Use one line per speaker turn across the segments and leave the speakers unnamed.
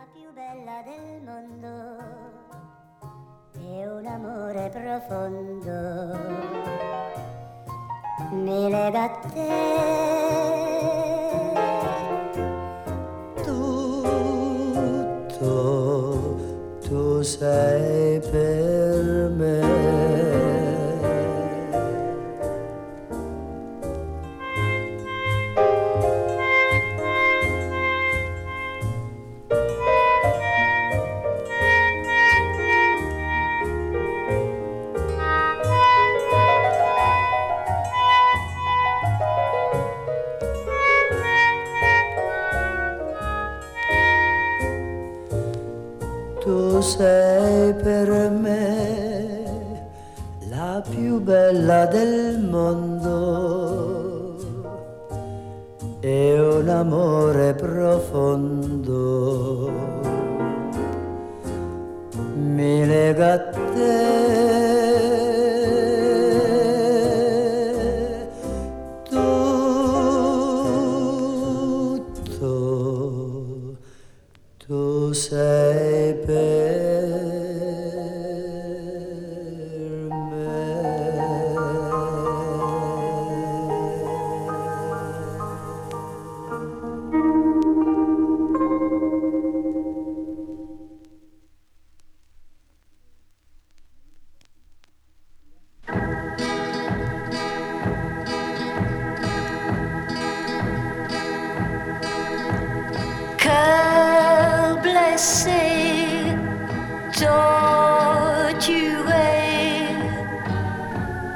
La più bella del mondo è un amore profondo. Mi lega a te.
Tutto tu sei bella del mondo. E un amore profondo. Mi lega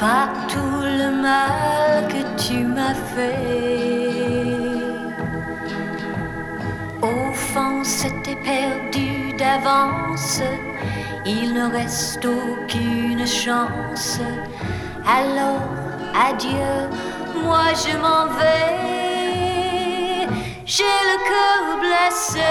par tout le mal que tu m'as fait. Au fond, c'était perdu d'avance, il ne reste aucune chance. Alors, adieu, moi je m'en vais. J'ai le cœur blessé.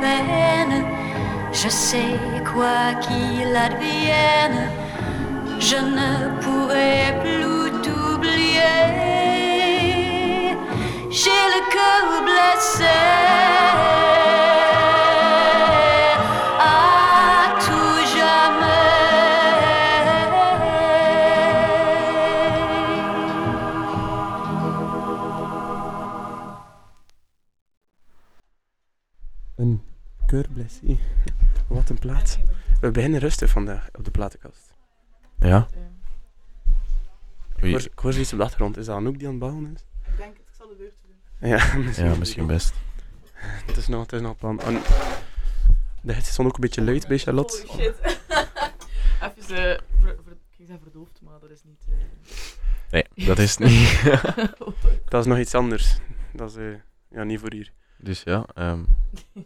Peine. Je sais quoi qu'il advienne, je ne pourrai plus t'oublier. J'ai le cœur blessé.
Een keurblessie. Wat een plaats. We beginnen rustig vandaag op de platenkast.
Ja.
Ik hoor, ik hoor iets op de achtergrond. Is dat Anouk die aan het bouwen is?
Ik denk het, ik zal de deur te doen.
Ja, misschien.
Ja, misschien best.
Het is nog, het is nog plan. En de hits stond ook een beetje luid bij Charlotte.
Holy shit. Even, eh, ver, ver, ik ging zeggen verdoofd, maar dat is niet... eh,
Nee, dat is niet.
Dat is nog iets anders. Dat is eh, ja, niet voor hier.
Dus ja, ehm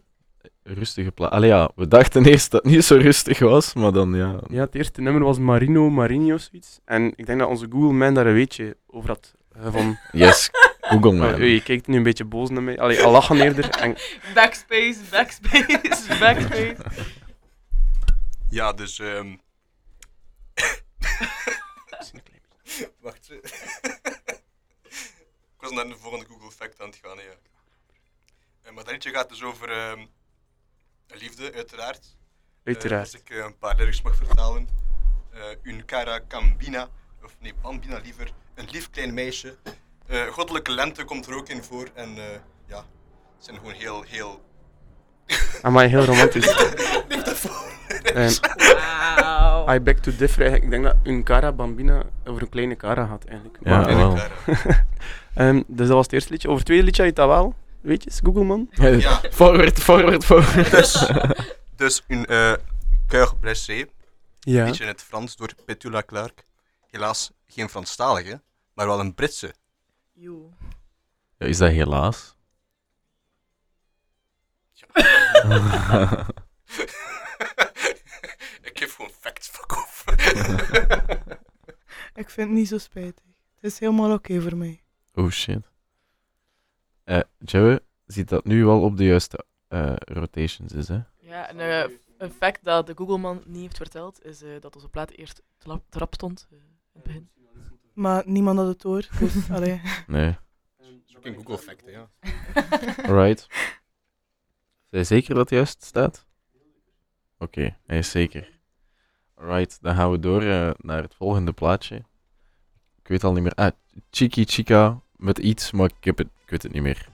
rustige plaats. Allee ja, we dachten eerst dat het niet zo rustig was, maar dan ja.
Ja, het eerste nummer was Marino Marinho of zoiets. En ik denk dat onze Google Man daar een weetje over had gevonden.
Yes, Google
Oh,
man.
je kijkt nu een beetje boos naar mij. Allee, al lachen eerder. En
Backspace, backspace, backspace.
Ja, dus... ehm Wacht. ik was naar de volgende Google Fact aan het gaan, ja. Eh, maar dat liedje gaat dus over ehm, liefde, uiteraard. Eh,
Uiteraard.
als ik eh, een paar lyrics mag vertalen. Eh un cara cambina, of nee, bambina liever, een lief klein meisje, Eh, goddelijke lente komt er ook in voor. En eh, ja, het zijn gewoon heel, heel
Amai, heel romantisch. En
Wauw.
I beg to differ. Ik denk dat een Cara Bambina over een kleine Cara had eigenlijk.
Ja,
Maar,
kleine
wel.
klaren.
ehm, dus dat was het eerste liedje. Over het tweede liedje had je dat wel. Weet je, Google man.
Ja.
Forward, forward, forward.
Dus, dus een uh, Coeur Blessé,
Ja.
liedje in het Frans door Petula Clark. Helaas geen Franstalige, maar wel een Britse.
Joe.
Ja, is dat helaas?
Ik geef gewoon facts, fuck off.
Ik vind het niet zo spijtig. Het is helemaal oké voor mij.
oh shit. Eh Joe ziet dat nu wel op de juiste eh, rotations is, hè?
Ja, en eh, een fact dat de Googleman niet heeft verteld, is eh, dat onze plaat eerst trap, trap stond. eh, in het begin.
Maar niemand had het door. Dus, allee.
Nee.
Zoek in Google facten, ja.
Alright. Zijn je zeker dat het juist staat? Oké, hij is zeker. Alright, dan gaan we door eh, naar het volgende plaatje. Ik weet al niet meer. Ah, Chiki Chica met iets, maar ik, heb het, ik weet het niet meer.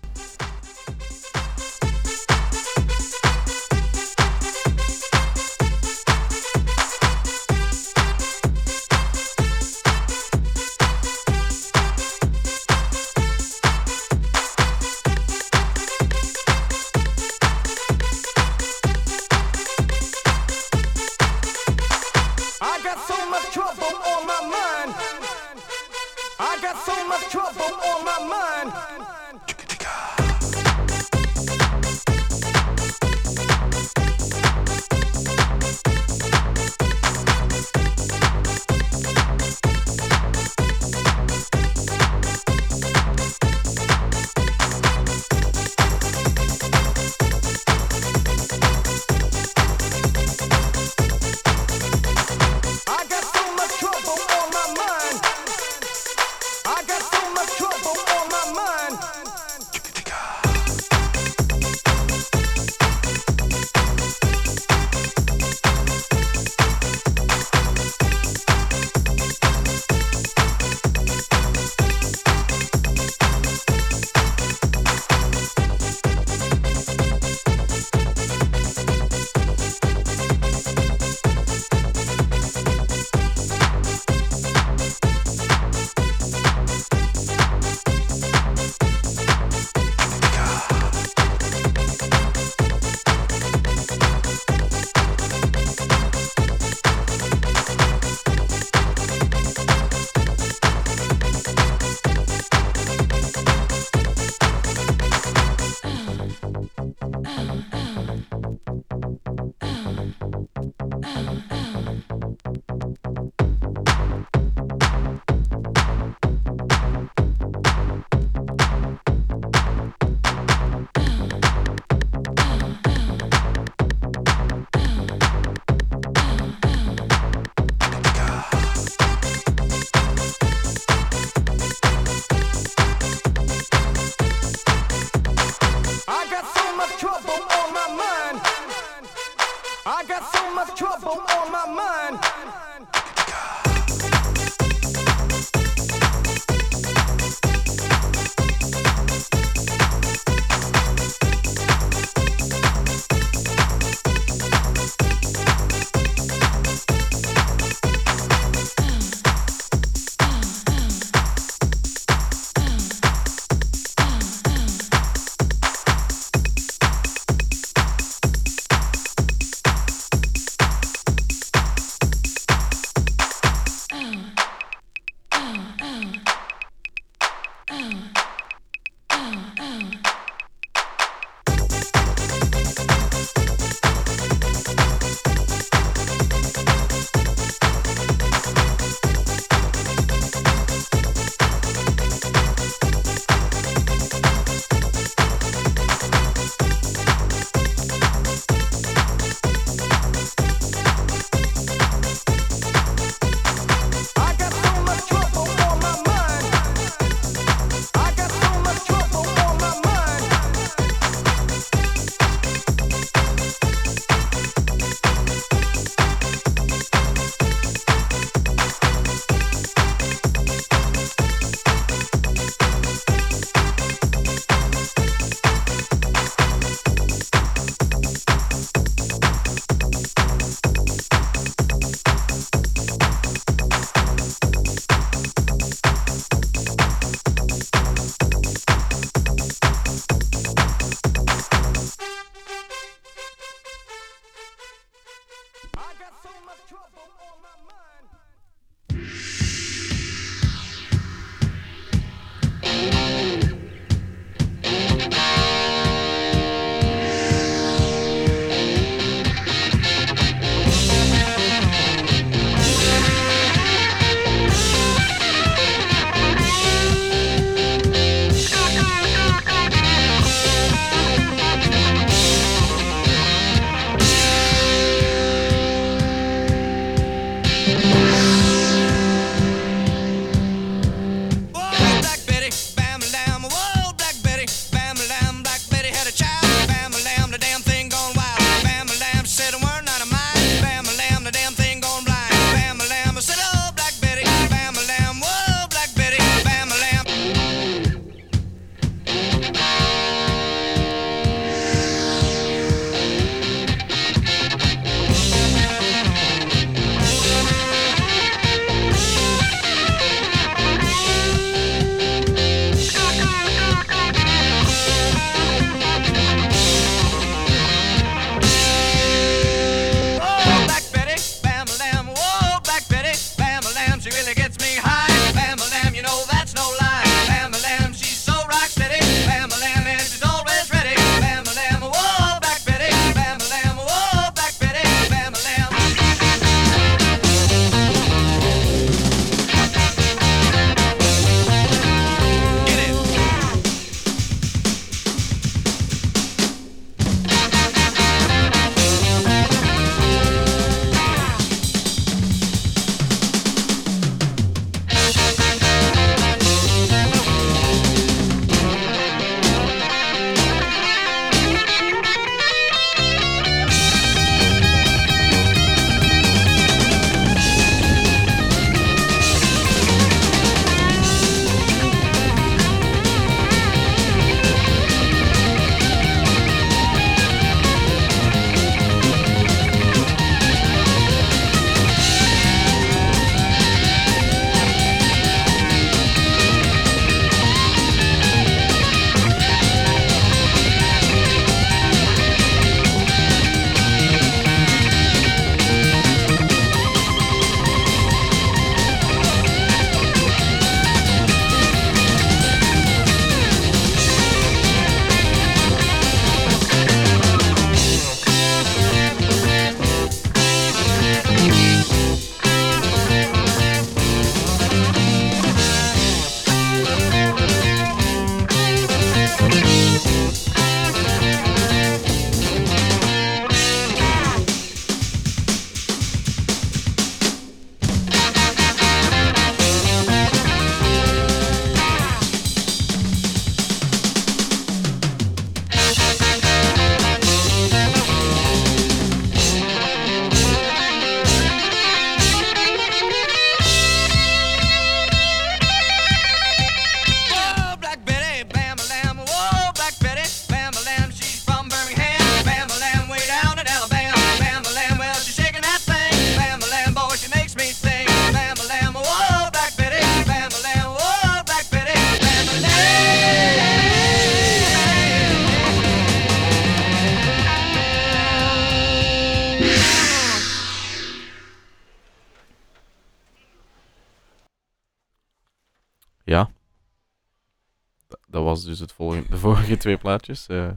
Twee plaatjes. eh.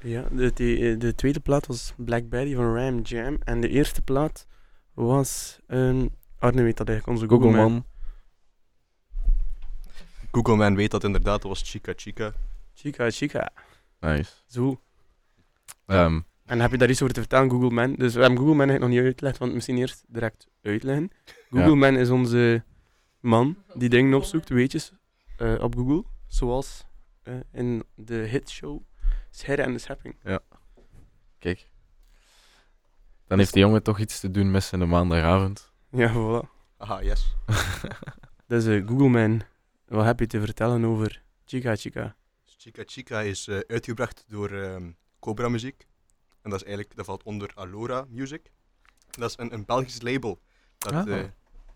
Ja, de, de, de tweede plaat was Black Betty van Ram Jam. En de eerste plaat was... een Arne weet dat eigenlijk, onze Google Man.
Googleman.
Google Man weet dat inderdaad, dat was Chica Chica.
Chica, chica.
Nice.
Zo.
Ehm,
En heb je daar iets over te vertellen, Google Man? Dus we hebben Google Man eigenlijk nog niet uitgelegd, want misschien eerst direct uitleggen. Google
Ja.
Man is onze man die dingen opzoekt, weetjes, eh, op Google. Zoals eh, in de hitshow Scherre en de Schepping.
kijk. Dan heeft die jongen toch iets te doen met zijn maandagavond.
Ja, voilà.
Aha, yes.
Dus eh, Google Man, wat heb je te vertellen over Chica Chica?
Chica Chica is eh, uitgebracht door ehm, Cobra Muziek. En dat, is eigenlijk, dat valt onder Alora Music. Dat is een, een Belgisch label dat
Ah.
eh,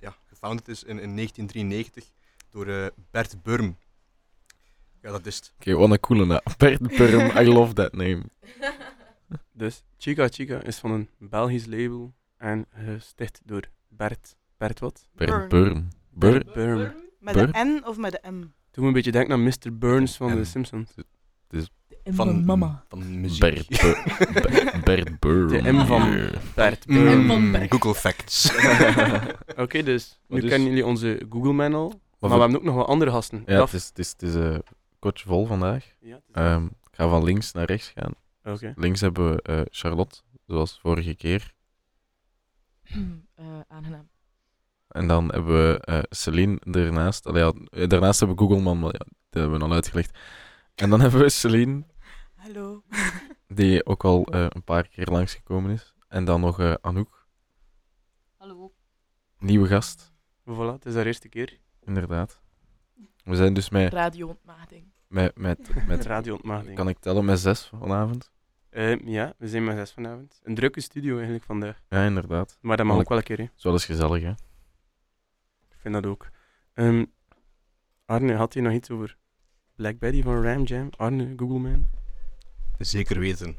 ja, gefounded is in, in 1993 door eh, Bert Burm. Ja, dat is het.
Oké, wat een coole naam. Bert Burm, I love that name.
Dus Chica Chica is van een Belgisch label en gesticht door Bert. Bert wat?
Bert
Burn.
Burm. Bur
Burm.
Met de N of met de M?
Toen me een beetje denken aan Mr. Burns van The Simpsons.
Van,
mama.
van muziek.
Bert, Bert Burm.
De M van
Yeah.
Bert
Mm,
Burm.
Google Facts.
Oké, dus nu
dus-
kennen jullie onze Google Man al. Maar, we hebben ook nog wat andere gasten.
Ja, het is, het is, kotje vol vandaag.
Ja,
Ehm, ik ga van links naar rechts gaan.
Oké.
Links hebben we eh, Charlotte, zoals vorige keer.
Eh, aangenaam.
En dan hebben we eh Celine ernaast. Allee, ja, daarnaast hebben we Googleman, maar ja, dat hebben we al uitgelegd. En dan hebben we Celine,
Hallo.
die ook al eh, een paar keer langsgekomen is. En dan nog eh, Anouk,
Hallo.
nieuwe gast,
Voilà, het is haar eerste keer.
inderdaad. We zijn dus met,
Radio-ontmaagding.
met, met,
Met radio-ontmaagding.
kan ik tellen, met zes vanavond.
Eh, ja, we zijn met zes vanavond. Een drukke studio eigenlijk vandaag.
Ja, inderdaad.
Maar dat mag ook wel een keer, hè.
Is wel eens gezellig, hè?
Ik vind dat ook. Ehm, Arne, had je nog iets over Black Betty van Ram Jam? Arne, Google Man?
Zeker weten.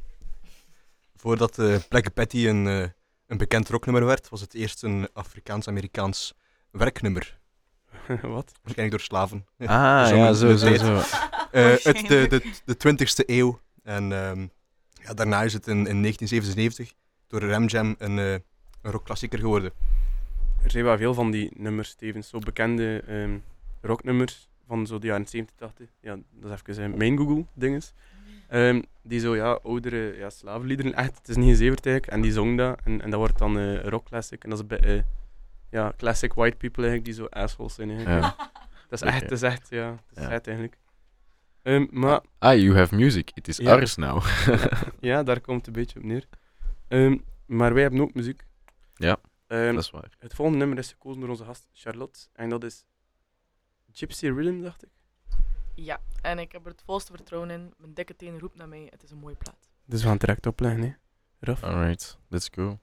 Voordat eh Black Betty een, eh, een bekend rocknummer werd, was het eerst een Afrikaans-Amerikaans werknummer.
Wat?
Waarschijnlijk door slaven.
Ah, ja, zo,
de
zo, zo.
Eh, uit de, de, de 20ste eeuw. En ehm, ja, daarna is het in, in 1977 door Ram Jam een, eh, een rockklassieker geworden.
Er zijn wel veel van die nummers, tevens. Zo bekende ehm, rocknummers van zo de jaren 70, 80. Ja, dat is even uh, mijn Google-dinges. Ehm, die zo, ja, oudere ja, slavenliederen, echt, het is niet gezeverd eigenlijk. En die zong dat, en, en dat wordt dan eh, een rockclassic. En dat is bij, eh, ja, classic white people eigenlijk, die zo assholes zijn eigenlijk.
Ja.
Dat is echt, dat is echt, ja, dat is
Ja.
vet eigenlijk. Ehm, maar
Ah, you have music. It is
Ja.
ours now.
ja, daar komt het een beetje op neer. Ehm, maar wij hebben ook muziek.
Ja,
Ehm,
dat is waar.
Het volgende nummer is gekozen door onze gast Charlotte. En dat is Gypsy Rhythm, dacht ik.
Ja, en ik heb er het volste vertrouwen in. Mijn dikke teen roept naar mij. Het is een mooie plaat.
Dus we gaan het direct opleggen, hè. Raf.
Alright, let's go.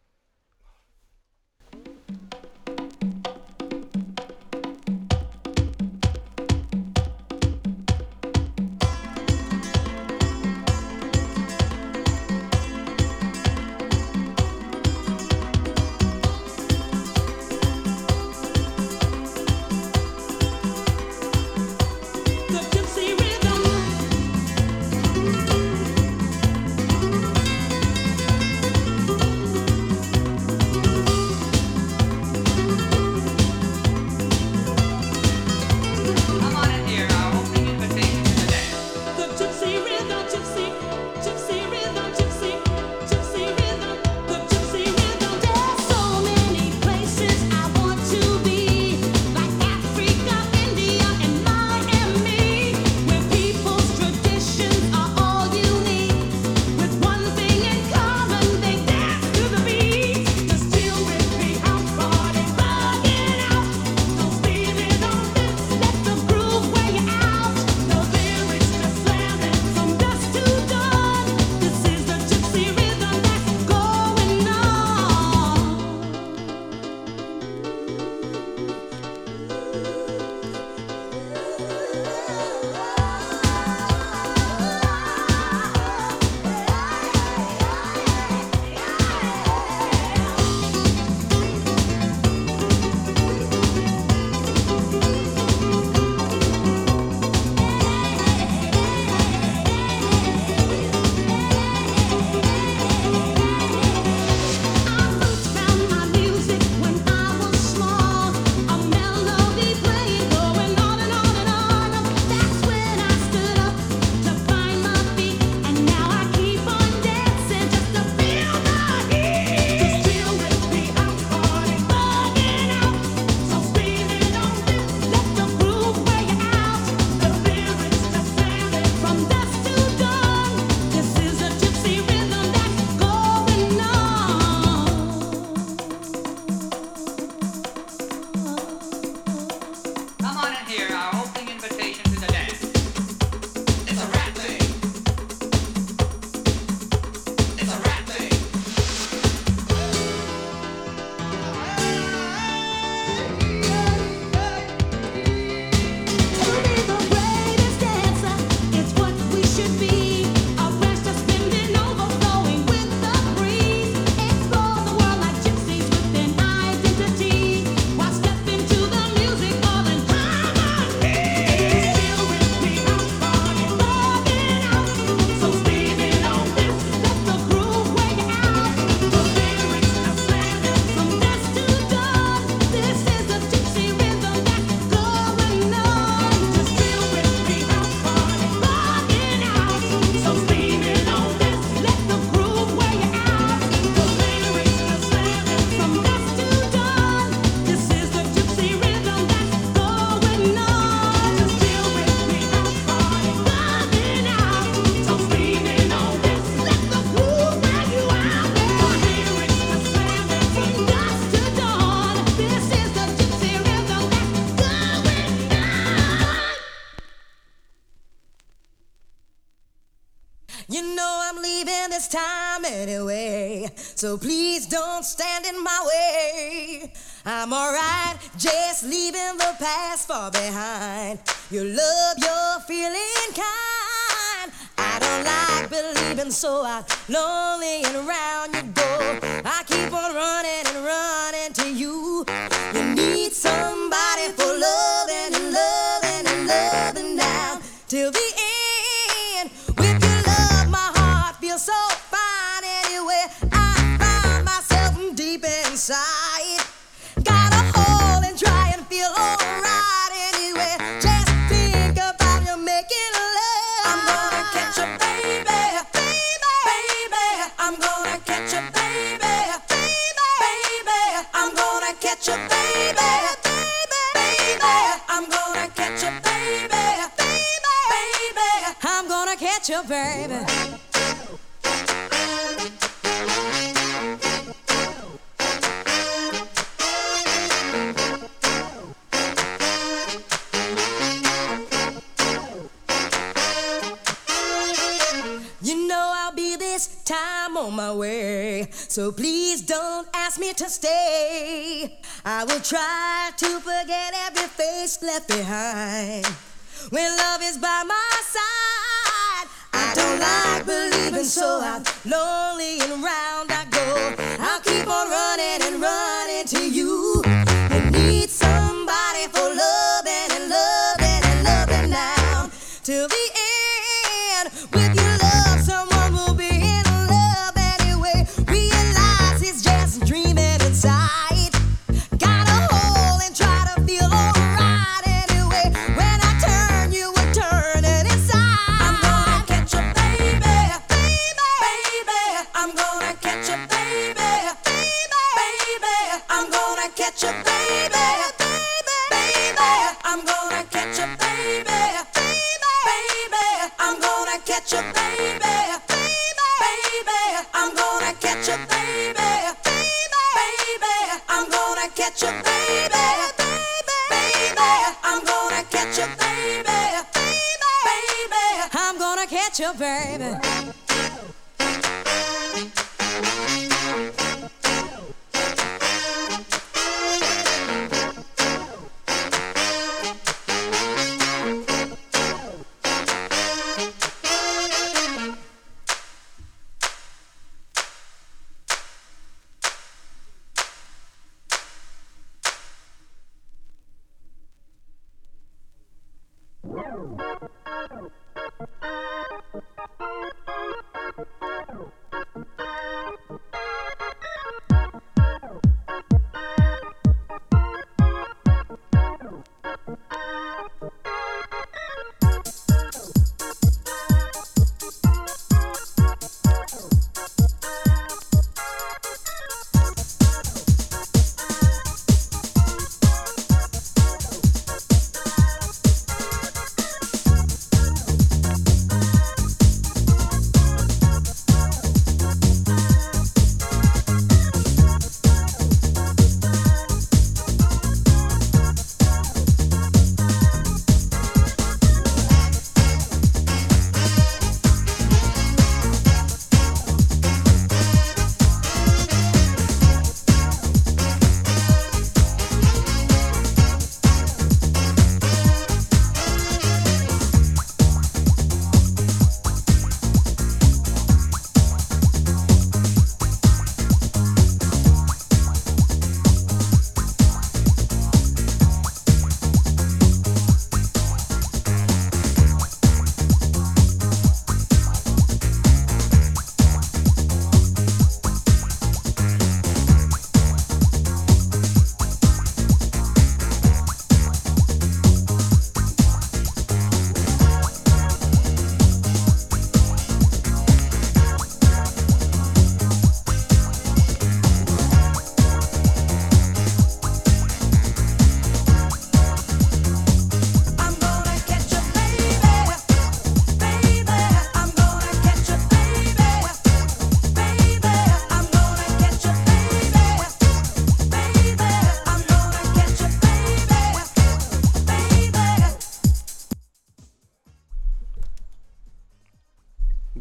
So please don't stand in my way. I'm alright, just leaving the past far behind. Your love, you're feeling kind. I don't like believing, so I'm lonely and around you go. I keep on running and running to you. You need somebody for loving and loving and loving down till the a baby. You know I'll be this time on my way. So please don't ask me to stay. I will try to forget every face left behind. When love is by my side, don't like believing, so I'm lonely and round I go. I'll keep on running and running to you. your baby.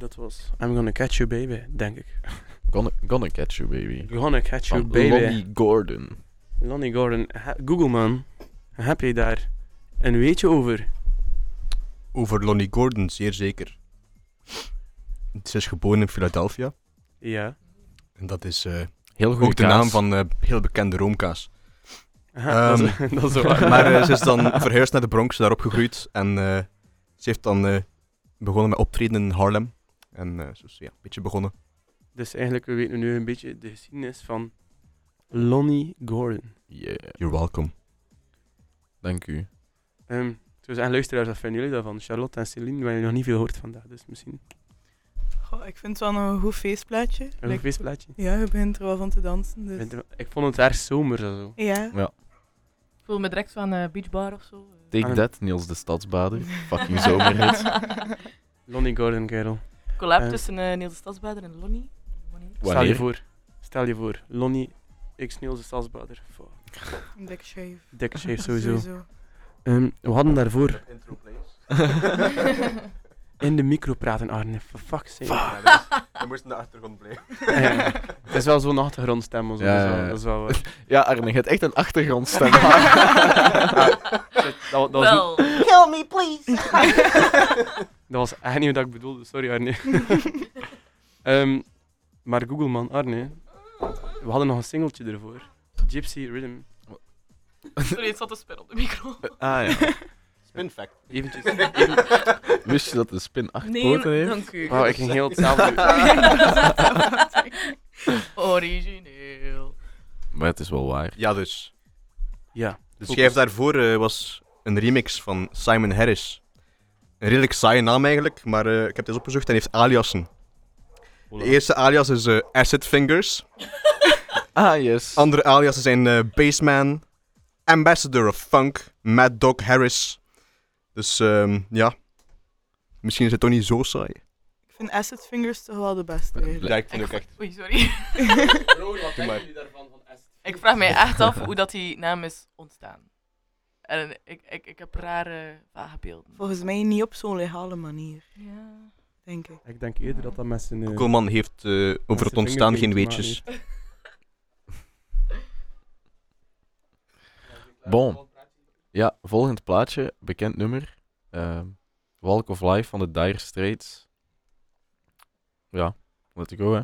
Dat was I'm Gonna Catch You Baby, denk ik.
Gonna, gonna catch you, baby.
Gonna Catch You
Van
Baby.
Lonnie Gordon.
Lonnie Gordon. Ha- Google man, heb jij daar een weetje over?
Over Lonnie Gordon, zeer zeker. Ze is geboren in Philadelphia.
Ja.
En dat is eh,
Heel
ook de naam van eh, heel bekende roomkaas.
Aha, dat, is,
Ehm,
dat is waar.
maar eh, ze is dan verhuisd naar de Bronx, daar opgegroeid. En eh, ze heeft dan eh, begonnen met optreden in Harlem. En eh, zo is ja, een beetje begonnen.
Dus eigenlijk, we weten nu een beetje de geschiedenis van Lonnie Gordon.
Yeah,
You're welcome.
dank u.
Ehm dus en luisteraars, wat vinden jullie daarvan? Charlotte en Celine, we hebben nog niet veel gehoord vandaag, dus misschien
Goh, ik vind het wel een goed feestplaatje.
een
Like,
feestplaatje.
Ja, je begint er wel van te dansen. Dus.
Ik vond het erg zomer zo.
Ja.
Ik voel me direct van eh Beach Bar of zo.
Take
Ah.
that, Niels de Stadsbader. Fucking zomerhit.
Lonnie Gordon, kerel.
Collab
Eh.
tussen eh Niels de Stadsbader en Lonnie. Lonnie.
Stel je
Wanneer?
voor. Stel je voor. Lonnie X Niels de Stadsbader. Fuck.
Een dikke shave.
Dikke shave sowieso. Ehm, we hadden daarvoor in de micro praten, Arne. For fuck's sake.
We moesten de achtergrond blijven.
Ja, Het is wel zo'n achtergrondstem. of Zo,
Ja,
dat is wel-
ja, ja.
dat is wel waar.
Ja, Arne, je hebt echt een achtergrondstem.
Shit, dat, dat, was,
Wel.
Kill me, please!
dat was echt niet wat ik bedoelde. Sorry, Arne. Ehm, maar Google, man. Arne. We hadden nog een singeltje ervoor. Gypsy Rhythm.
Sorry, het zat te spin op de micro.
ah ja.
Spin fact.
Eventjes. even-
Wist je dat de spin acht
Nee,
poten heeft?
dank u.
Wauw, ik ging heel hetzelfde.
Origineel.
Maar het is wel waar.
Ja, dus.
Ja.
De
Focus.
schijf daarvoor eh, was een remix van Simon Harris. Een redelijk saaie naam eigenlijk, maar eh, ik heb het eens opgezocht en hij heeft aliasen. De eerste alias is eh, Acid Fingers.
Ah, yes.
Andere aliasen zijn eh, Bassman, Ambassador of Funk, Mad Dog Harris. Dus ehm, ja, misschien is het toch niet zo saai.
Ik vind Acid Fingers toch wel de beste. eigenlijk.
Ja, ik vind ook echt.
Oei, sorry.
wat
maar.
jullie daarvan van Acid
Ik vraag mij echt af hoe dat die naam is ontstaan. En ik, ik, ik heb rare, vage beelden.
Volgens mij niet op zo'n legale manier,
Ja.
denk ik.
Ik denk eerder dat dat met zijn... eh,
Koelman heeft eh, over het ontstaan geen weetjes.
Bon. Ja, volgend plaatje, bekend nummer. Ehm, Walk of Life van de Dire Straits. Ja, let's go hè.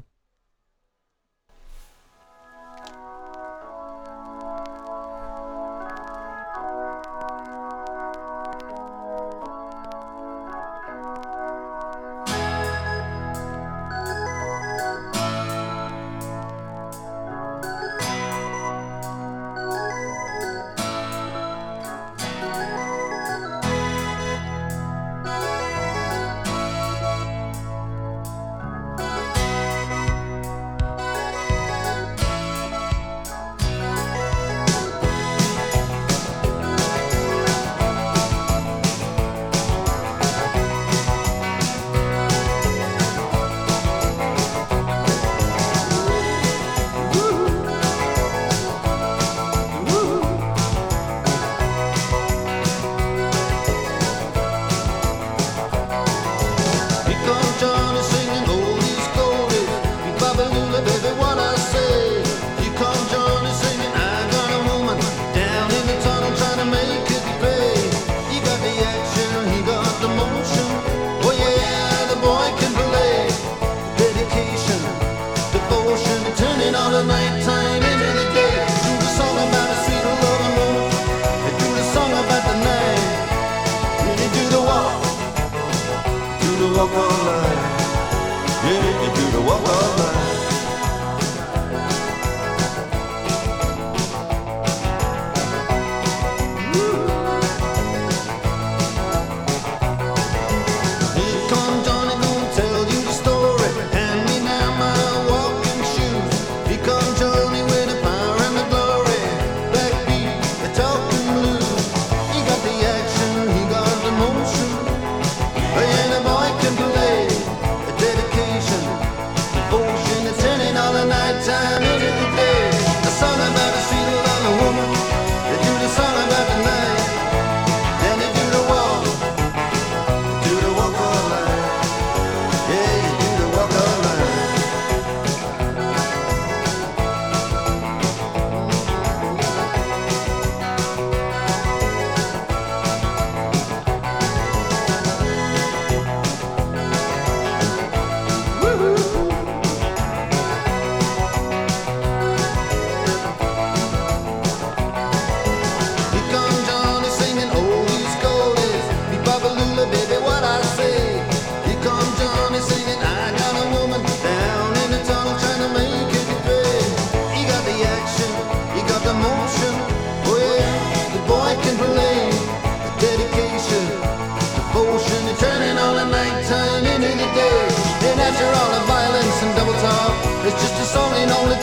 Natural of violence and double talk. It's just a song in only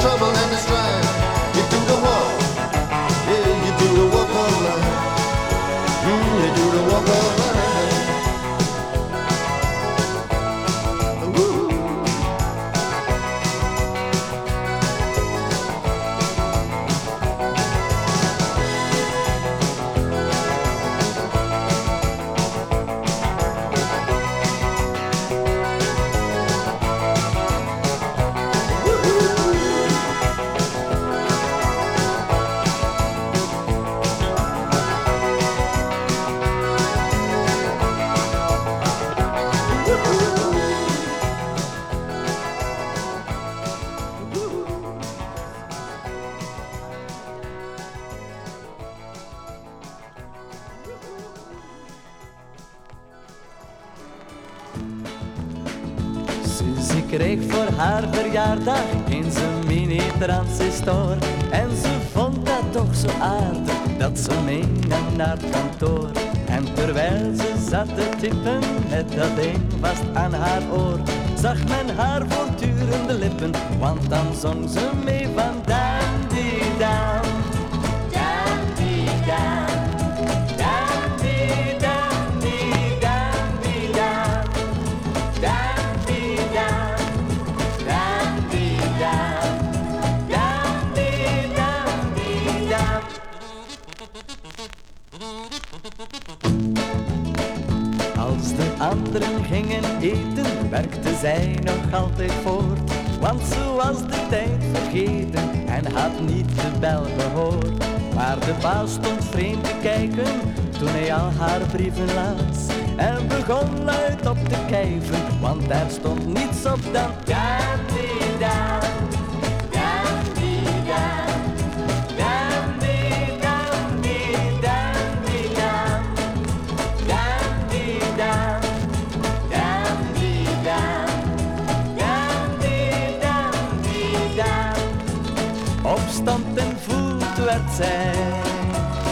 anderen gingen eten, werkte zij nog altijd voort. Want ze was de tijd vergeten en had niet de bel gehoord. Maar de baas stond vreemd te kijken toen hij al haar brieven las. En begon luid op te kijven, want daar stond niets op dan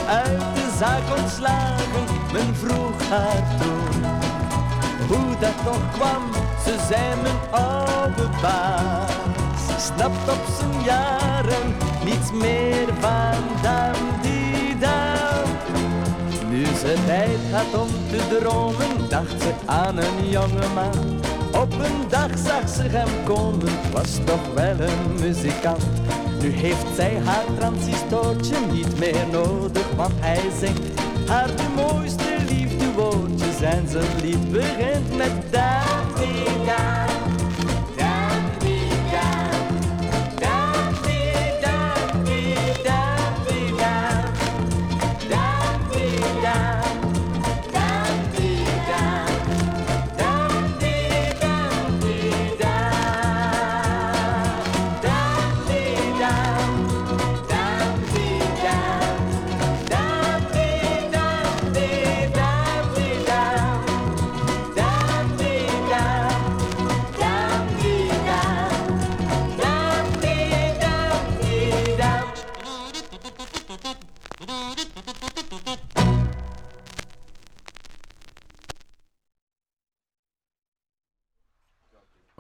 uit de zaak ontslagen. Men vroeg haar toen hoe dat toch kwam. Ze zei mijn oude baas snapt op zijn jaren niets meer van dandy down. Nu ze tijd had om te dromen, dacht ze aan een jonge man. Op een dag zag ze hem komen, was toch wel een muzikant. Nu heeft zij haar transistortje niet meer nodig, want hij zingt haar de mooiste liefdewoordjes. En zijn lied begint met down. Dandy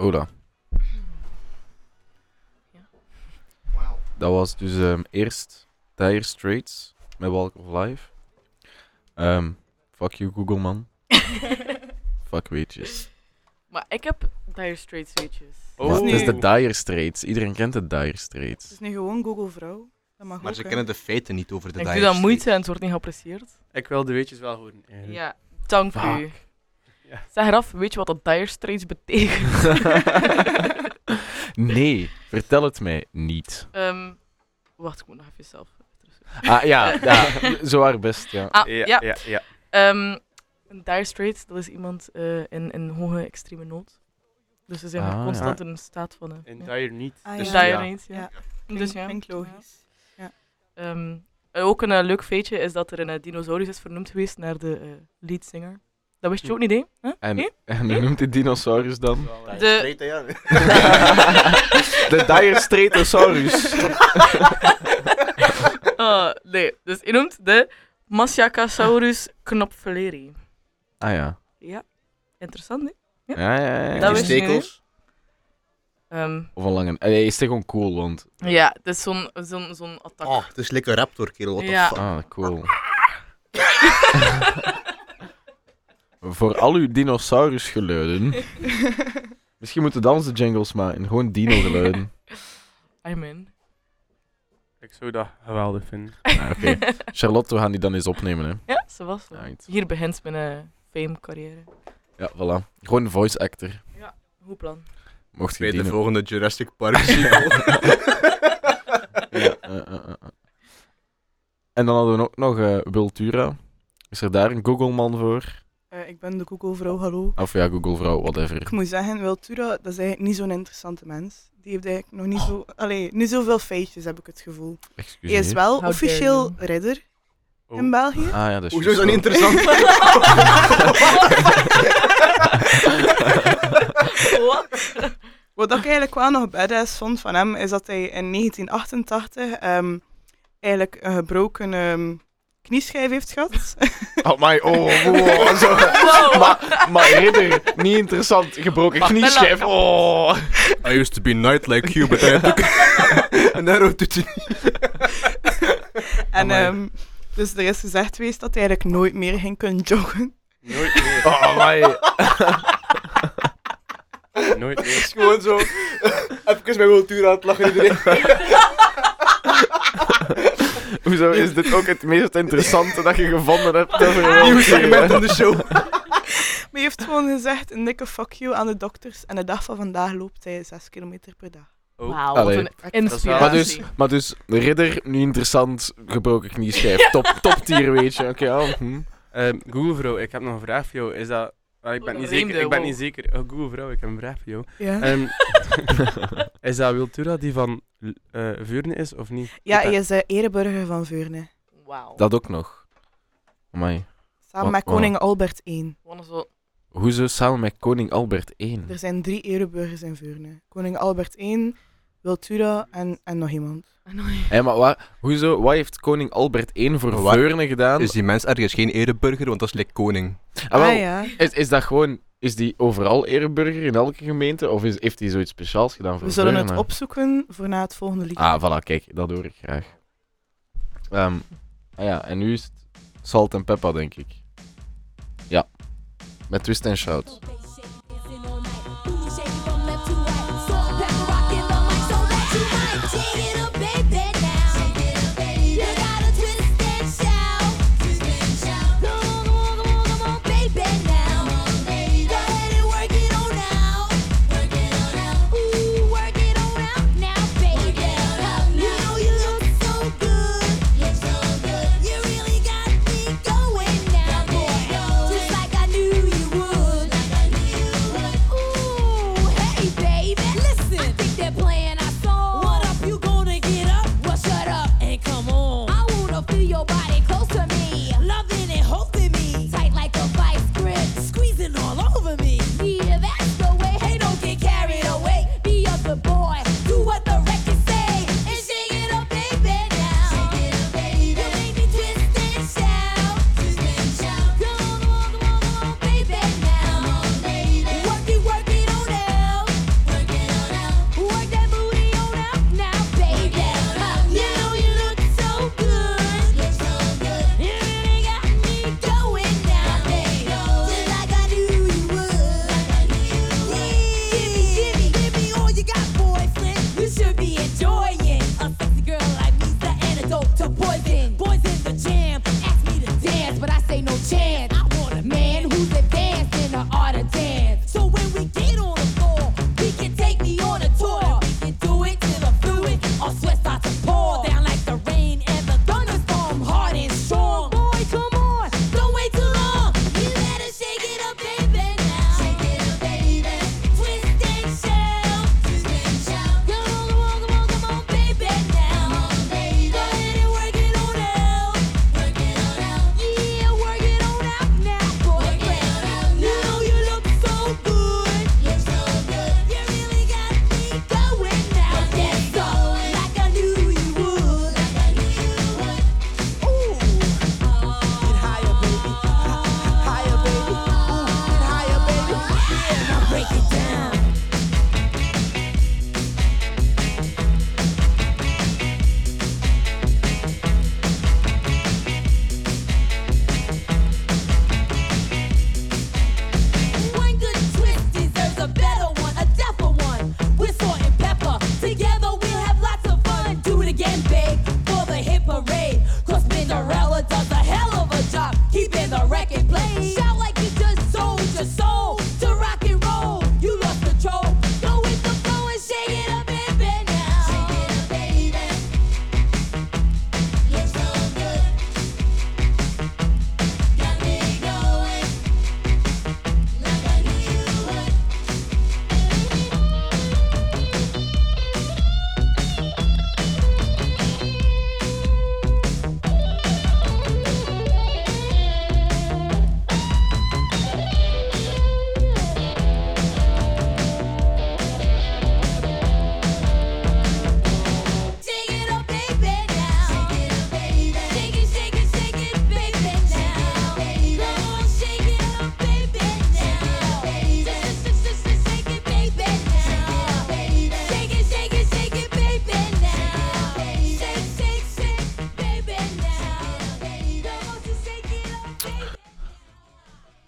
Oda. Dat was dus ehm, eerst Dire Straits met Walk of Life. Ehm, fuck you Google man. fuck weetjes.
Maar ik heb Dire Straits weetjes.
Maar het is de Dire Straits. Iedereen kent de Dire Straits.
Het is nu gewoon Google vrouw. Dat mag
Maar
ook,
ze
hè.
kennen de feiten niet over de
Ik
Dire
doe dat
Straits.
moeite en het wordt niet geapprecieerd.
Ik wil de weetjes wel horen.
Ja, dank u. Zeg eraf, weet je wat dat Dire Straits betekent?
nee, vertel het mij niet.
Ehm, wacht, ik moet nog even zelf.
Ah ja, ja zo haar best, ja.
Ah,
Ja,
ja.
ja, ja.
Ehm, een dire Straits, dat is iemand eh, in, in hoge extreme nood. Dus ze zijn
Ah,
constant
ja.
in een staat van... eh,
In
ja.
dire need.
Ah,
Dus
ja.
dire
Ja.
need, ja.
Ja.
Dus ja.
klinkt logisch. Ja.
Ehm, eh, ook een eh, leuk feitje is dat er een eh, dinosaurus is vernoemd geweest naar de leadzanger. Dat wist je ook niet, hè? Huh?
En,
Nee?
en hoe noemt die dinosaurus dan?
De-
de Dire.
Ah, nee, dus je noemt de Masyacasaurus knopfeleri.
Ah ja.
Ja, interessant, hè?
Ja, ja, ja.
Dat wist je niet, hè?
Stekels.
Ehm,
Of een lange... Eh, Hij is toch gewoon cool, want...
ja, het is zo'n zo'n zo'n attack.
Oh, het is lekker raptor, kerel. What
Ja.
fuck?
Ah, cool. Voor al uw dinosaurusgeluiden. Misschien moeten dansen jingles maken. Gewoon dino-geluiden.
I'm in.
Ik zou dat geweldig vinden.
Ah, Oké. Charlotte, we gaan die dan eens opnemen, hè.
Ja, zo was het.
Right.
Hier begint mijn eh, fame-carrière.
Ja, voilà. Gewoon een voice actor.
Goed plan.
Mocht je
Bij de
dino...
volgende Jurassic Park sequel.
Ja, eh, eh, eh, eh. En dan hadden we ook nog eh Wiltura. Is er daar een Google-man voor?
Eh, ik ben de Google-vrouw, hallo.
Of ja, Google-vrouw, whatever.
Ik moet zeggen, Wiltura, dat is eigenlijk niet zo'n interessante mens. Die heeft eigenlijk nog niet zo... Allee, niet zoveel feitjes, heb ik het gevoel. Hij is wel officieel ridder
Oh.
in België.
Ah ja, dat is
Hoezo is dat niet interessant?
Wat ik eigenlijk wel nog badass vond van hem, is dat hij in 1988 ehm, eigenlijk een gebroken ehm, knieschijf heeft gehad.
Oh, my, oh, wow, zo. Maar, maar ridder, niet interessant. Gebroken knieschijf. Oh.
I used to be knight like you, but I an arrow to the
en ehm, dus er is gezegd geweest dat hij eigenlijk nooit meer ging kunnen joggen.
Nooit meer.
Oh, my.
Nooit meer.
is gewoon zo. Even met cultuur aan het lachen iedereen.
Hoezo is dit ook het meest interessante dat je gevonden hebt? over een
Nieuw
Wiltura?
segment in de show.
Maar hij heeft gewoon gezegd een dikke fuck you aan de dokters. En de dag van vandaag loopt hij 6 kilometer per dag.
Oh.
Wauw, wat een inspiratie.
Maar dus, maar dus, ridder, niet interessant, gebroken knieschijf. Top, top tier, weet je. Oké, oh, hm.
Ehm, Google vrouw, ik heb nog een vraag voor jou. Is dat... ah, ik ben
Oh,
niet
een
zeker. Ik ben
wow.
niet zeker. Oh, Google vrouw, ik heb een vraag voor jou.
Ja,
Ehm, is dat Wiltura die van eh Veurne is of niet?
ja hij
ben-
is de ereburger van Veurne.
Wauw.
Dat ook nog. Amai.
Samen
Wat-
met koning Albert I.
Een.
Hoezo samen met koning Albert I?
Er zijn drie ereburgers in Veurne. Koning Albert I, Wiltura en, en nog iemand.
Hé, maar waar, hoezo, wat heeft koning Albert I voor
waar
Veurne gedaan?
Is die mens ergens geen ereburger, want dat is like koning.
Ah, wel,
Ah ja.
is, is dat gewoon... Is die overal ereburger in elke gemeente? Of is, heeft hij zoiets speciaals gedaan voor
We zullen
Veurne?
het opzoeken voor na het volgende lied.
Ah, voilà, kijk, dat hoor ik graag. Ehm, ah ja, en nu is het Salt en Peppa, denk ik. Ja. Met Twist and Shout.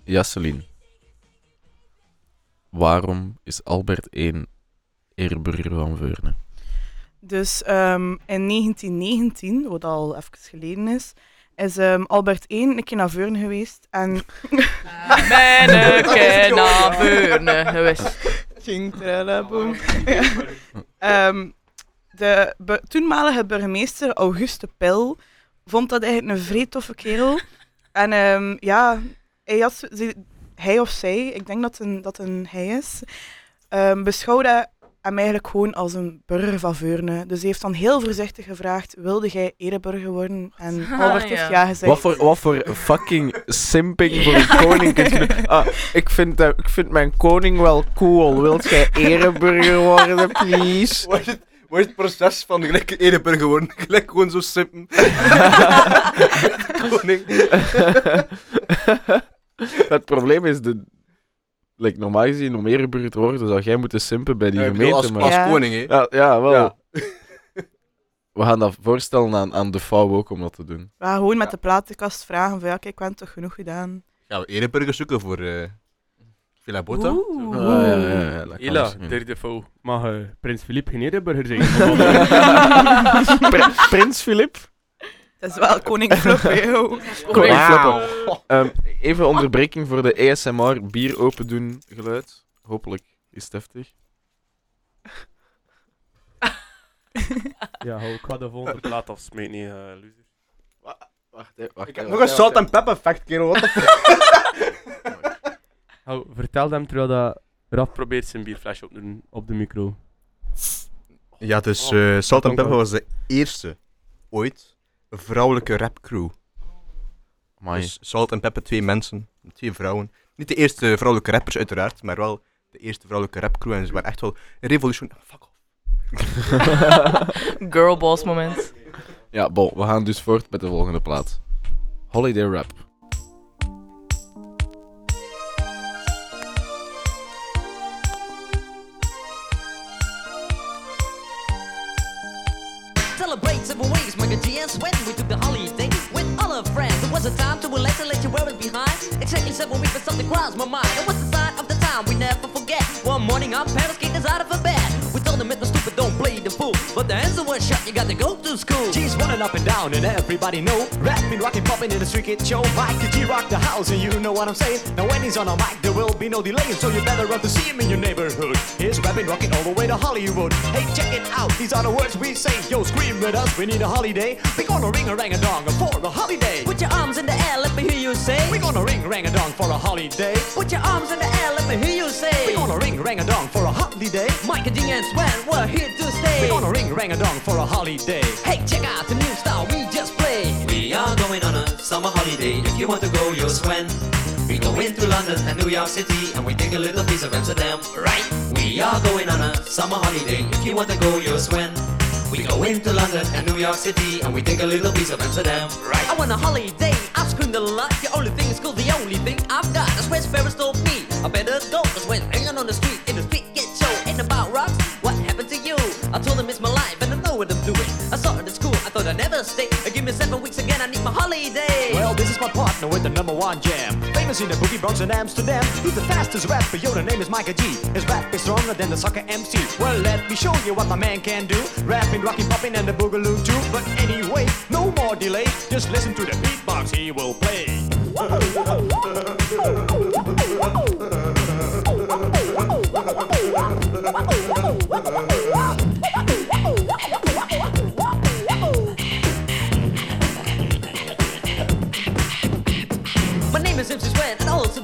Jasselin. Waarom is Albert 1 ereburger van Veurne?
Dus ehm, in 1919, wat al even geleden is, is ehm, Albert I een keer naar Veurne geweest. En
Menneke naar Veurne geweest.
Ging tralaboom. Ja. Ehm, de bu- toenmalige burgemeester Auguste Pil vond dat eigenlijk een vrij toffe kerel. En ehm, ja, hij, had, hij of zij, ik denk dat een, dat een hij is, ehm, beschouwde hem eigenlijk gewoon als een burger van Veurne. Dus hij heeft dan heel voorzichtig gevraagd, wilde jij ereburger worden? En Albert heeft
ja.
ja gezegd.
Wat voor, wat voor fucking simping voor een koning? Ah, ik vind, dat- ik vind mijn koning wel cool. Wilt jij ereburger worden, please?
Wat is het, het proces van gelijk ereburger geworden? Gelijk gewoon zo simpen. Koning.
het probleem is, de, like, normaal gezien, om ereburger te worden, zou jij moeten simpen bij die
Ja,
gemeente.
als,
maar...
als
Ja.
koning, hè.
Ja, ja, wel.
Ja.
We gaan dat voorstellen aan, aan de vrouw ook om dat te doen.
We gaan gewoon met de platenkast vragen van ja, kijk, ik heb toch genoeg gedaan.
Gaan we ereburger zoeken voor eh Villa Bota?
Oeh.
Ah, ja, ja, ja,
Hela, derde vouw. Mag eh, Prins Filip geen ereburger zijn?
Pri- Prins Filip?
Het is wel koning Flop, hè, joh.
Koning. Ehm, even onderbreking voor de ASMR bier open doen geluid. Hopelijk is het heftig.
ja, hou, ik ga de volgende plaat afsmeten, nee, eh, loser.
Wacht, hè, wacht.
Ik heb nog een salt en pep effect, kerel. Wat de
Hou, vertel hem terwijl dat Raf probeert zijn bierflesje op te doen op de micro.
Ja, dus eh Salt
dat
and
klonk
Pepper was de eerste ooit vrouwelijke rapcrew.
Amai.
Dus Salt and Pepper, twee mensen, twee vrouwen. Niet de eerste vrouwelijke rappers uiteraard, maar wel de eerste vrouwelijke rapcrew. En ze waren echt wel een revolution. Fuck off.
Girlboss moment.
Ja, bon, we gaan dus voort met de volgende plaat. Holiday Rap.
And Sweat. We took the holiday with all our friends. It was a time to relax and let you wear it behind. Exactly seven weeks, but something crossed my mind. It was the sign of the time we never forget. One morning, our parents kicked us out of bed. We told them don't play the fool. But the answer was shut, you got to go to school.
G's running up and down and everybody know Rapping, rocking, popping in the street kid show Mike G rock the house and you know what I'm saying Now when he's on a mic there will be no delay So you better run to see him in your neighborhood He's rapping, rocking all the way to Hollywood Hey check it out, these are the words we say Yo scream with us, we need a holiday We gonna ring a rang a dong for a holiday
Put your arms in the air, let me hear you say.
We gonna ring rang a dong for a holiday
Put your arms in the air, let me hear you say.
We gonna ring rang a dong for a holiday
Mike and G and Sweat, we're here to stay.
We gonna ring rang a dong for a holiday
Hey, check out the new style we just played.
We are going on a summer holiday. If you want to go, you'll swim. We go into London and New York City and we take a little piece of Amsterdam, right? We are going on a summer holiday. If you want to go, you'll swim. We go into London and New York City and we take a little piece of Amsterdam, right?
I want a holiday, I've screamed a lot. The only thing is cool, the only thing I've got. That's where Ferris told me. I better go, cause when hanging on the street, again, I need my holiday.
Well, this is my partner with the number one jam. Famous in the boogie Bronx and Amsterdam. He's the fastest rapper, yo, the name is Micah G. His rap is stronger than the soccer MC. Well, let me show you what my man can do. Rapping, rocking, popping, and the boogaloo too. But anyway, no more delay. Just listen to the beatbox he will play.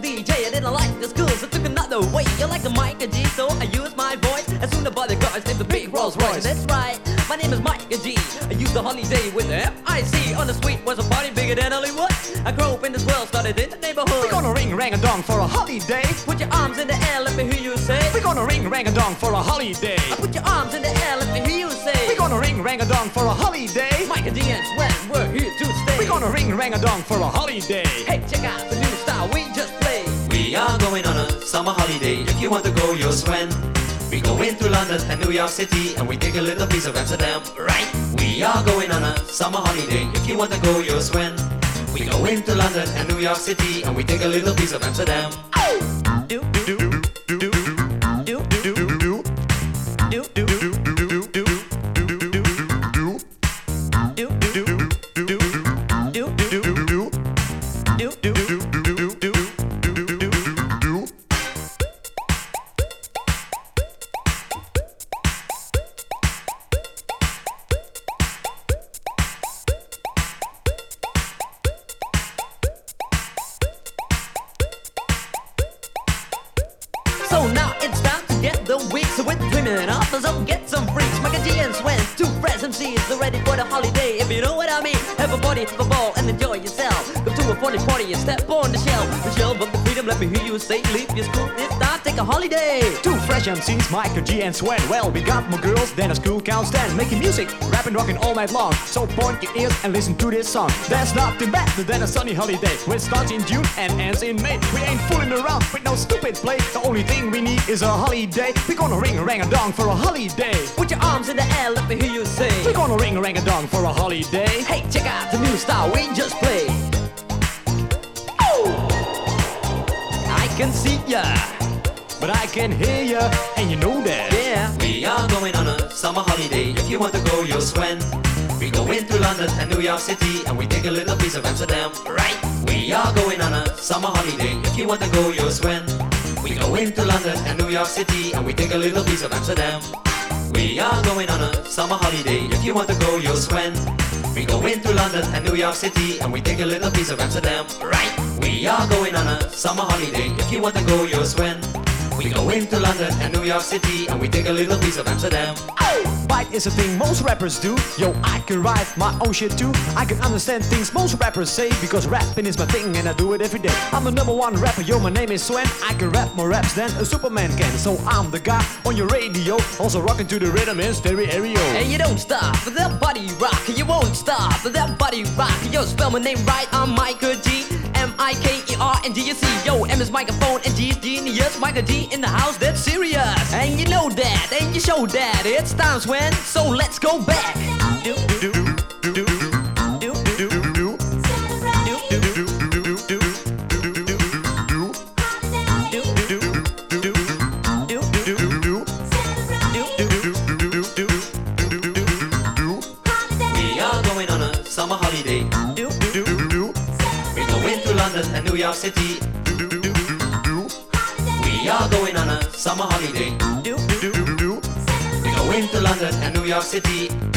DJ. I didn't like the schools, I took another way. You like the Micah G, so I used my voice. And soon as the bodyguards named the big Rolls Royce. That's right, my name is Micah G. I used the holiday with the F-I-C. On the street was a party bigger than Hollywood. I grew up in this world, started in the neighborhood.
We're gonna ring rang a dong for a holiday.
Put your arms in the air, let me hear you say.
We're gonna ring rang a dong for a holiday.
I Put your arms in the air, let me hear you say.
We're gonna ring rang a dong for a holiday.
Micah G and Sweat, we're here to stay.
We're gonna ring rang a dong for a holiday.
Hey, check out the new style we just.
We are going on a summer holiday. If you want to go, you'll swim. We go into London and New York City and we take a little piece of Amsterdam, right? We are going on a summer holiday. If you want to go, you'll swim. We go into London and New York City and we take a little piece of Amsterdam. So let me hear you say, leave your school it's time, take a holiday.
Two fresh MCs, Micah G and Swen. Well, we got more girls than a school can stand. Making music, rapping, rocking all night long. So point your ears and listen to this song. There's nothing better than a sunny holiday. Which starts in June and ends in May. We ain't fooling around with no stupid play. The only thing we need is a holiday. We're gonna ring a rang a dong for a holiday.
Put your arms in the air, let me hear you say.
We're gonna ring a rang a dong for a holiday.
Hey, check out the new style we just played. Can see ya.
But I can hear ya, and you know that.
Yeah. We are going on a summer holiday. If you want to go, you'll swim. We go into London and New York City and we take a little piece of Amsterdam. Right. We are going on a summer holiday. If you want to go, you'll swim. We go into London and New York City and we take a little piece of Amsterdam. We are going on a summer holiday. If you want to go, you'll swim. We go into London and New York City and we take a little piece of Amsterdam. Right. We are going on a summer holiday. If you want to go, you'll swim. We go into London and New York City and we take a little piece of Amsterdam.
Bite is a thing most rappers do. Yo, I can write my own shit too. I can understand things most rappers say because rapping is my thing and I do it every day. I'm the number one rapper, yo, my name is Swen. I can rap more raps than a Superman can. So I'm the guy on your radio, also rocking to the rhythm in stereo.
And you don't stop with that body rock. Won't stop with that body rock. Yo, spell my name right. I'm Michael G. M I K E R G. Yo, M is microphone and G is genius. Michael D in the house, that's serious. And you know that, and you show that. It's times when, so let's go back. Do, do, do, summer holiday. Do, do, do, do. We go into London and New York City.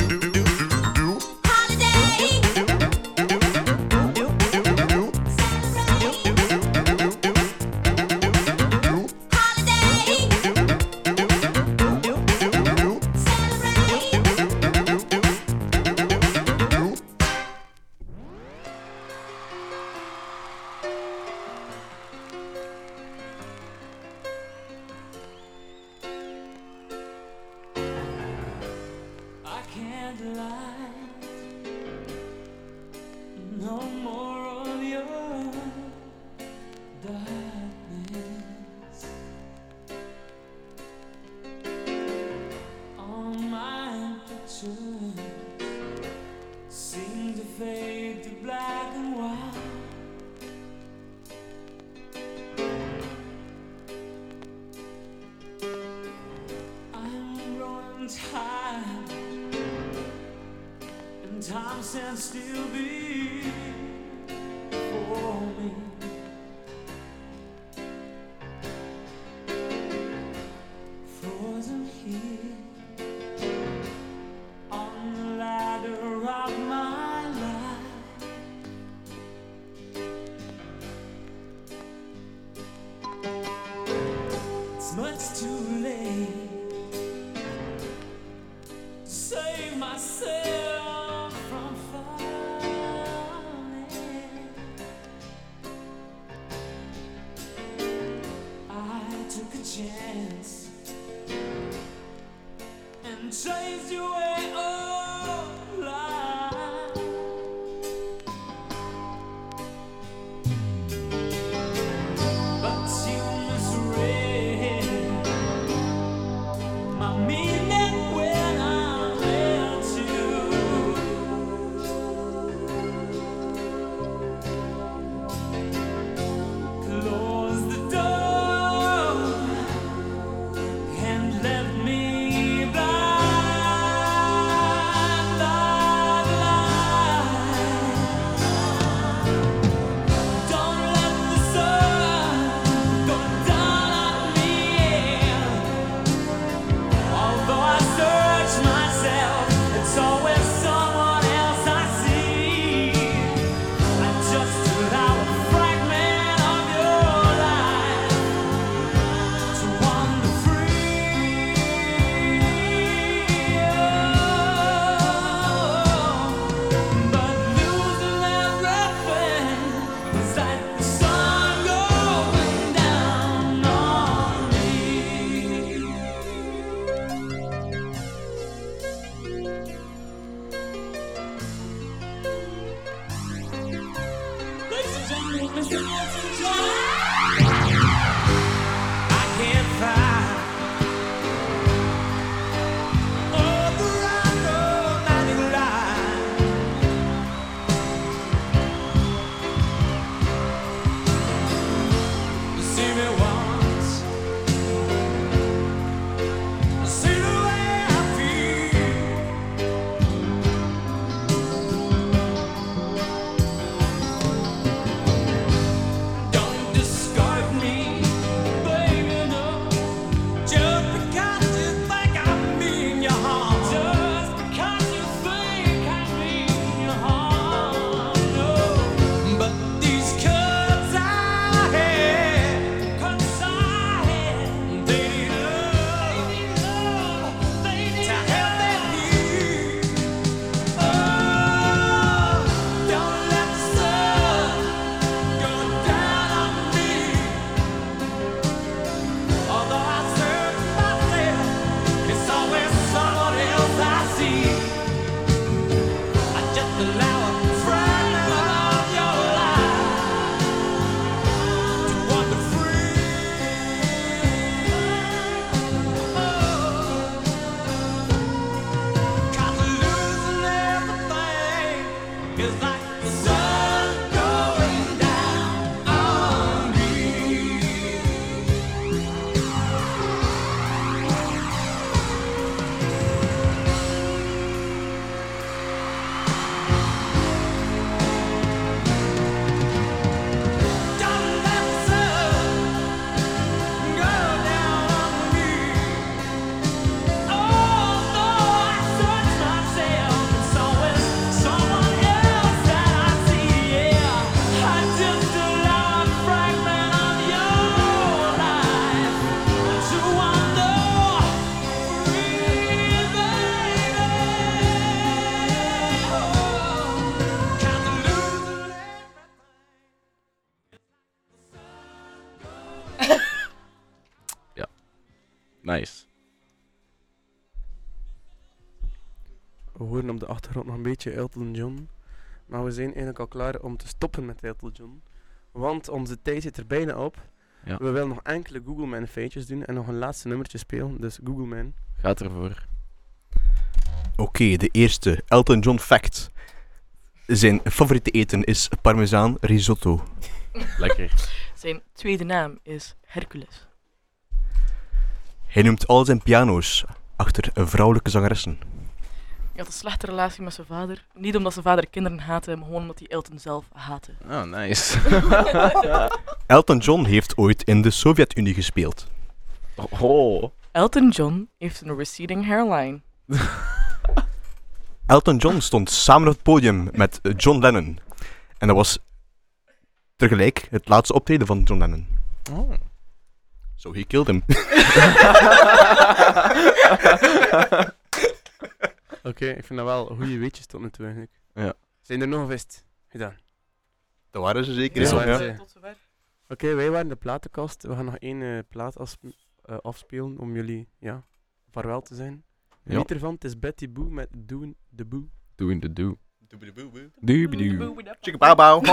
Mr. Johnson John. Achtergrond nog een beetje Elton John. Maar we zijn eigenlijk al klaar om te stoppen met Elton John. Want onze tijd zit er bijna op.
Ja.
We willen nog enkele Google Man feitjes doen en nog een laatste nummertje spelen. Dus Google Man.
Gaat ervoor.
Oké, de eerste Elton John fact. Zijn favoriete eten is parmezaan risotto.
Lekker.
Zijn tweede naam is Hercules.
Hij noemt al zijn piano's achter vrouwelijke zangeressen.
Hij had een slechte relatie met zijn vader. Niet omdat zijn vader kinderen haatte, maar gewoon omdat hij Elton zelf haatte.
Oh, nice.
Elton John heeft ooit in de Sovjet-Unie gespeeld.
Oh.
Elton John heeft een receding hairline.
Elton John stond samen op het podium met eh, John Lennon. En dat was tegelijk het laatste optreden van John Lennon.
Oh.
So he killed him.
Oké, ik vind dat wel goede weetjes tot nu toe eigenlijk.
Ja.
Zijn er nog is het gedaan?
Dat waren ze zeker.
Ja,
ja.
ze. Oké, wij waren de platenkast. We gaan nog één eh, plaat eh, afspelen om jullie ja, vaarwel te zijn.
Ja.
Geniet ervan, het is Betty Boo met Doing the Boo.
Doing the do.
Doobie-doobie.
Doobie-doo.
Chicka-bow-bow.